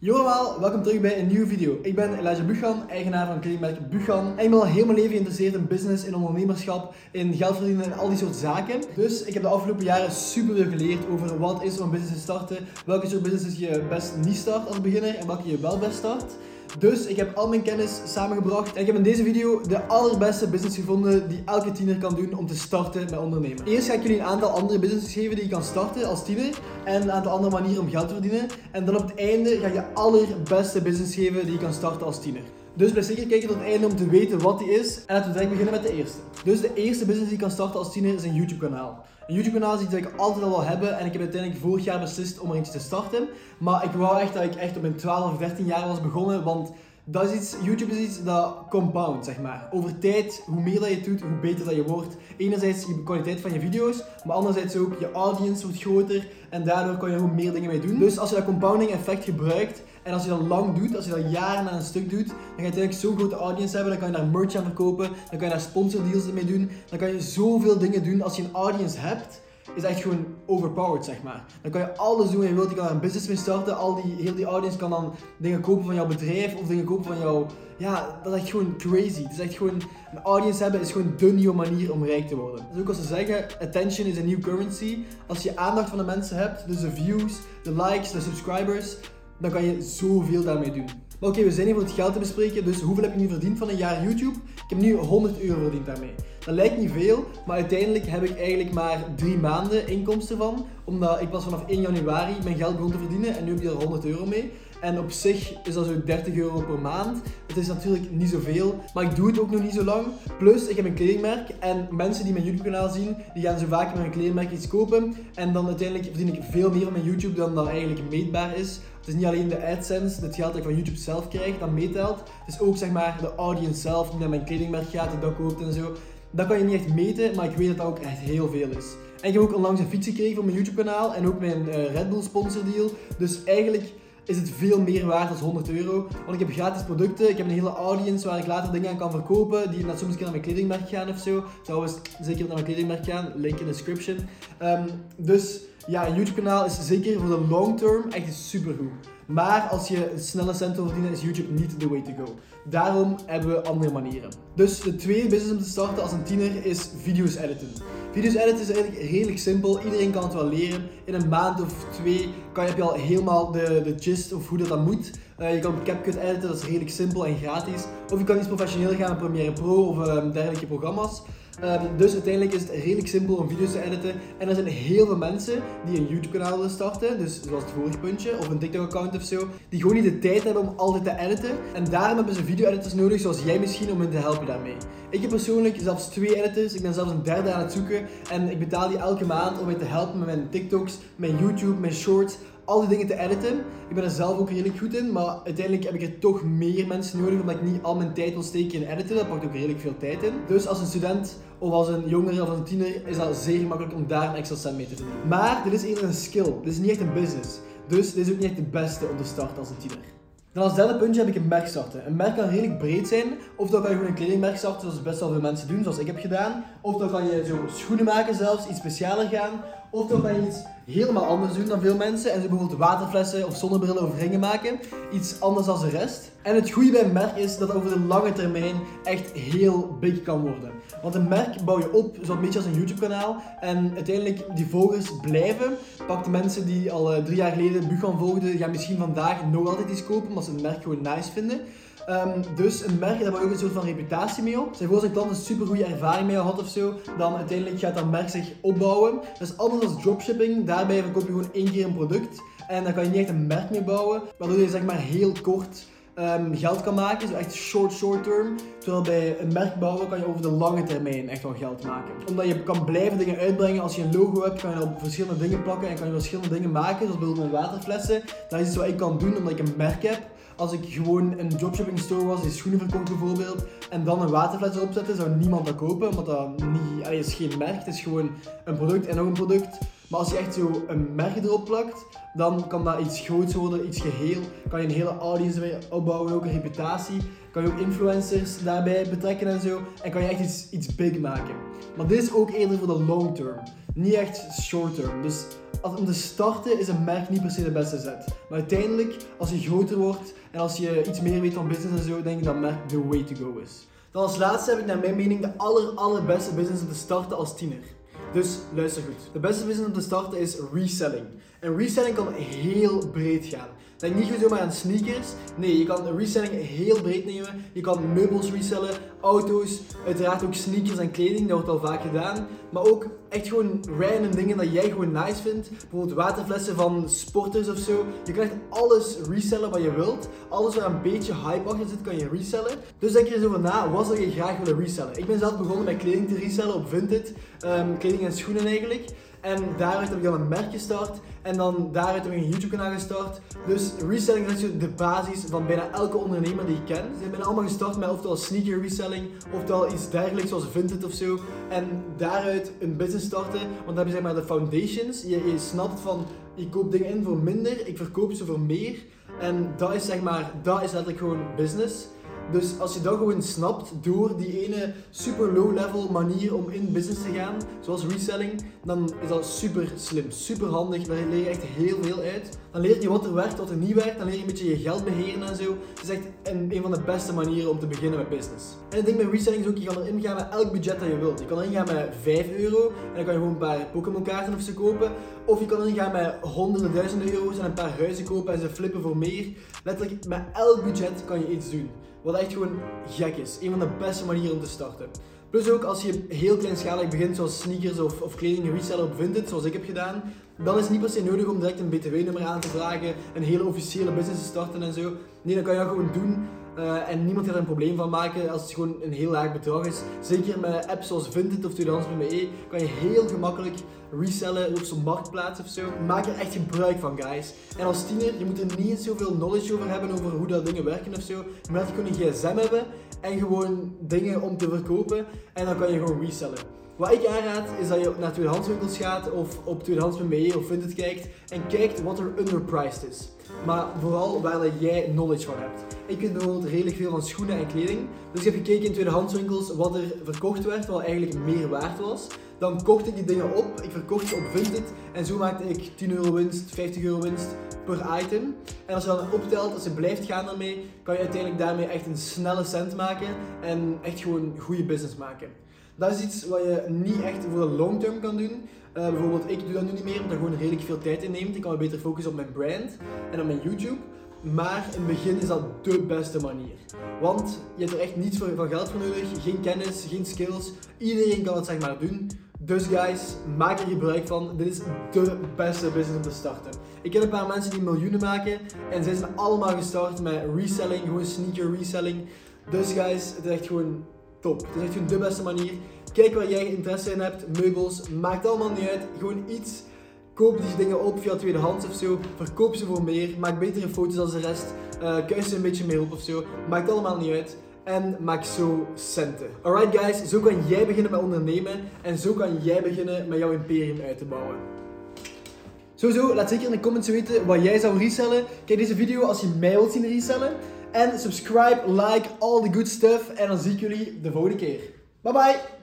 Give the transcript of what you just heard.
Yo welkom terug bij een nieuwe video. Ik ben Elijah Buchan, eigenaar van kledingmerk Buchan. Ik ben al heel mijn leven geïnteresseerd in business, in ondernemerschap, in geld verdienen en al die soort zaken. Dus ik heb de afgelopen jaren super veel geleerd over wat is om een business te starten, welke soort businesses je best niet start als beginner en welke je wel best start. Dus ik heb al mijn kennis samengebracht en ik heb in deze video de allerbeste business gevonden die elke tiener kan doen om te starten met ondernemen. Eerst ga ik jullie een aantal andere businesses geven die je kan starten als tiener en een aantal andere manieren om geld te verdienen. En dan op het einde ga ik de allerbeste business geven die je kan starten als tiener. Dus blijf zeker kijken tot het einde om te weten wat die is. En laten we direct beginnen met de eerste. Dus de eerste business die je kan starten als tiener is een YouTube kanaal. Een YouTube kanaal is iets dat ik altijd al wil hebben en ik heb uiteindelijk vorig jaar beslist om er eentje te starten. Maar ik wou echt dat ik echt op mijn 12 of 13 jaar was begonnen, want dat is iets, YouTube is iets dat compound, zeg maar. Over tijd, hoe meer dat je doet, hoe beter dat je wordt. Enerzijds je kwaliteit van je video's, maar anderzijds ook je audience wordt groter en daardoor kan je gewoon meer dingen mee doen. Dus als je dat compounding effect gebruikt en als je dat lang doet, als je dat jaren aan een stuk doet, dan ga je uiteindelijk zo'n grote audience hebben, dan kan je daar merch aan verkopen, dan kan je daar sponsordeals mee doen, dan kan je zoveel dingen doen als je een audience hebt is echt gewoon overpowered, zeg maar. Dan kan je alles doen wat je wilt. Je kan er een business mee starten. Al die, heel die audience kan dan dingen kopen van jouw bedrijf of dingen kopen van jouw... Ja, dat is echt gewoon crazy. Het is echt gewoon... Een audience hebben is gewoon de nieuwe manier om rijk te worden. Dus ook als ze zeggen, attention is a new currency. Als je aandacht van de mensen hebt, dus de views, de likes, de subscribers, dan kan je zoveel daarmee doen. Maar oké, we zijn hier voor het geld te bespreken, dus hoeveel heb ik nu verdiend van een jaar YouTube? Ik heb nu 100 euro verdiend daarmee. Dat lijkt niet veel, maar uiteindelijk heb ik eigenlijk maar drie maanden inkomsten van. Omdat ik pas vanaf 1 januari mijn geld begon te verdienen en nu heb je er 100 euro mee. En op zich is dat zo 30 euro per maand. Het is natuurlijk niet zoveel, maar ik doe het ook nog niet zo lang. Plus, ik heb een kledingmerk en mensen die mijn YouTube kanaal zien, die gaan zo vaak met mijn kledingmerk iets kopen. En dan uiteindelijk verdien ik veel meer op mijn YouTube dan dat eigenlijk meetbaar is. Het is niet alleen de AdSense, het geld dat ik van YouTube zelf krijg, dat meetelt. Het is ook zeg maar de audience zelf die naar mijn kledingmerk gaat, die dat koopt en zo. Dat kan je niet echt meten, maar ik weet dat dat ook echt heel veel is. En ik heb ook onlangs een fiets gekregen voor mijn YouTube kanaal en ook mijn uh, Red Bull sponsordeal. Dus eigenlijk is het veel meer waard dan 100 euro. Want ik heb gratis producten, ik heb een hele audience waar ik later dingen aan kan verkopen, die net soms een keer naar mijn kledingmerk gaan of zo. Trouwens, zeker naar mijn kledingmerk gaan, link in de description. Um, dus ja, een YouTube kanaal is zeker voor de long term echt super goed. Maar als je snelle cent wil verdienen, is YouTube niet the way to go. Daarom hebben we andere manieren. Dus de tweede business om te starten als een tiener is video's editen. Video's editen is eigenlijk redelijk simpel. Iedereen kan het wel leren. In een maand of twee kan je, heb je al helemaal de, de gist of hoe dat, dat moet. Uh, je kan CapCut editen, dat is redelijk simpel en gratis. Of je kan iets professioneel gaan Premiere Pro of um, dergelijke programma's. Um, dus uiteindelijk is het redelijk simpel om video's te editen. En er zijn heel veel mensen die een YouTube kanaal willen starten, dus zoals het vorige puntje, of een TikTok account of zo, die gewoon niet de tijd hebben om altijd te editen. En daarom hebben ze video editors nodig, zoals jij misschien, om hen te helpen daarmee. Ik heb persoonlijk zelfs twee editors, ik ben zelfs een derde aan het zoeken. En ik betaal die elke maand om mij te helpen met mijn TikToks, mijn YouTube, mijn shorts, al die dingen te editen. Ik ben er zelf ook redelijk goed in, maar uiteindelijk heb ik er toch meer mensen nodig, omdat ik niet al mijn tijd wil steken in editen. Dat pakt ook redelijk veel tijd in. Dus als een student of als een jongere of een tiener is dat zeer gemakkelijk om daar een extra cent mee te verdienen. Maar dit is eerder een skill, dit is niet echt een business. Dus dit is ook niet echt de beste om te starten als een tiener. Dan als derde puntje heb ik een merk starten. Een merk kan redelijk breed zijn. Of dan kan je gewoon een kledingmerk starten, zoals best wel veel mensen doen, zoals ik heb gedaan. Of dan kan je zo schoenen maken zelfs, iets specialer gaan. Of dan je iets helemaal anders doen dan veel mensen. En ze bijvoorbeeld waterflessen of zonnebrillen of ringen maken. Iets anders dan de rest. En het goede bij een merk is dat het over de lange termijn echt heel big kan worden. Want een merk bouw je op, zo'n beetje als een YouTube kanaal. En uiteindelijk die volgers blijven. Pak de mensen die al uh, drie jaar geleden Bugan volgden, gaan misschien vandaag nog altijd iets kopen, omdat ze het merk gewoon nice vinden. Um, dus een merk, daar ook een soort van reputatie mee op. Zeg voor een klant een super goede ervaring mee had of zo, dan uiteindelijk gaat dat merk zich opbouwen. Is anders als dropshipping. Daarbij verkoop je gewoon één keer een product. En dan kan je niet echt een merk mee bouwen, waardoor je zeg maar heel kort um, geld kan maken. Zo echt short, short term. Terwijl bij een merk bouwen kan je over de lange termijn echt wel geld maken. Omdat je kan blijven dingen uitbrengen. Als je een logo hebt, kan je op verschillende dingen plakken en kan je verschillende dingen maken. Zoals bijvoorbeeld met waterflessen. Dat is iets wat ik kan doen omdat ik een merk heb. Als ik gewoon een dropshipping store was die schoenen verkoopt bijvoorbeeld en dan een waterfles erop zetten, zou niemand dat kopen, omdat dat niet, is geen merk, het is gewoon een product en nog een product. Maar als je echt zo een merk erop plakt, dan kan dat iets groots worden, iets geheel. Kan je een hele audience mee opbouwen, ook een reputatie. Kan je ook influencers daarbij betrekken en zo. En kan je echt iets, iets big maken. Maar dit is ook eerder voor de long term. Niet echt short term. Dus om te starten is een merk niet per se de beste zet. Maar uiteindelijk, als je groter wordt en als je iets meer weet van business en zo, denk ik dat merk the way to go is. Dan als laatste heb ik naar mijn mening de aller, allerbeste business om te starten als tiener. Dus luister goed. De beste business om te starten is reselling. En reselling kan heel breed gaan. Denk niet zomaar aan sneakers. Nee, je kan reselling heel breed nemen. Je kan meubels resellen, auto's, uiteraard ook sneakers en kleding. Dat wordt al vaak gedaan. Maar ook echt gewoon random dingen dat jij gewoon nice vindt. Bijvoorbeeld waterflessen van sporters of zo. Je kan echt alles resellen wat je wilt. Alles waar een beetje hype achter zit, kan je resellen. Dus denk er eens over na, wat zou je graag willen resellen? Ik ben zelf begonnen met kleding te resellen op Vinted. Um, kleding en schoenen eigenlijk. En daaruit heb ik dan een merk gestart. En dan daaruit heb ik een YouTube kanaal gestart. Dus reselling is de basis van bijna elke ondernemer die ik ken. Ze zijn allemaal gestart met oftewel sneaker reselling, oftewel iets dergelijks zoals Vinted of zo. En daaruit een business starten. Want dan heb je zeg maar de foundations. Je, je snapt van, ik koop dingen in voor minder, ik verkoop ze voor meer. En dat is zeg maar, dat is letterlijk gewoon business. Dus als je dat gewoon snapt door die ene super low level manier om in business te gaan, zoals reselling, dan is dat super slim, super handig. Daar leer je echt heel veel uit. Dan leer je wat er werkt, wat er niet werkt. Dan leer je een beetje je geld beheren en zo. Het is echt een, van de beste manieren om te beginnen met business. En het ding met reselling is ook, je kan erin gaan met elk budget dat je wilt. Je kan erin gaan met 5 euro en dan kan je gewoon een paar Pokémon kaarten of zo kopen. Of je kan erin gaan met honderden duizenden euro's en een paar huizen kopen en ze flippen voor meer. Letterlijk, met elk budget kan je iets doen. Wat echt gewoon gek is. Een van de beste manieren om te starten. Plus ook als je heel kleinschalig begint, zoals sneakers of, of kleding reseller op Vinted, zoals ik heb gedaan, dan is het niet per se nodig om direct een btw-nummer aan te vragen, een hele officiële business te starten en zo. Nee, dan kan je gewoon doen uh, en niemand gaat er een probleem van maken als het gewoon een heel laag bedrag is. Zeker met apps zoals Vinted of tweedehands.be kan je heel gemakkelijk resellen op zo'n marktplaats of zo. Maak er echt gebruik van, guys. En als tiener, je moet er niet zoveel knowledge over hebben over hoe dat dingen werken of zo. Je moet gewoon een gsm hebben en gewoon dingen om te verkopen en dan kan je gewoon resellen. Wat ik aanraad is dat je naar tweedehandswinkels gaat of op tweedehands.be of Vinted kijkt en kijkt wat er underpriced is. Maar vooral waar jij knowledge van hebt. Ik weet bijvoorbeeld redelijk veel van schoenen en kleding. Dus ik heb gekeken in tweedehandswinkels wat er verkocht werd, wat eigenlijk meer waard was. Dan kocht ik die dingen op, ik verkocht ze op Vinted en zo maakte ik 10 euro winst, 50 euro winst per item. En als je dan optelt, als je blijft gaan daarmee, kan je uiteindelijk daarmee echt een snelle cent maken en echt gewoon goede business maken. Dat is iets wat je niet echt voor de long term kan doen. Uh, bijvoorbeeld, ik doe dat nu niet meer, omdat dat gewoon redelijk veel tijd inneemt. Ik kan me beter focussen op mijn brand en op mijn YouTube. Maar in het begin is dat de beste manier. Want je hebt er echt niets van geld voor nodig, geen kennis, geen skills. Iedereen kan het zeg maar doen. Dus guys, maak er gebruik van. Dit is de beste business om te starten. Ik ken een paar mensen die miljoenen maken en zij zijn allemaal gestart met reselling, gewoon sneaker reselling. Dus guys, het is echt gewoon top. Het is echt de beste manier. Kijk waar jij interesse in hebt, meubels, maakt allemaal niet uit. Gewoon iets. Koop die dingen op via tweedehands of zo. Verkoop ze voor meer. Maak betere foto's dan de rest. Uh, ze een beetje meer op of zo. Maakt allemaal niet uit. En maak zo centen. Alright guys, zo kan jij beginnen met ondernemen. En zo kan jij beginnen met jouw imperium uit te bouwen. Sowieso, laat zeker in de comments weten wat jij zou resellen. Kijk deze video als je mij wilt zien resellen. En subscribe, like, all the good stuff. En dan zie ik jullie de volgende keer. Bye bye!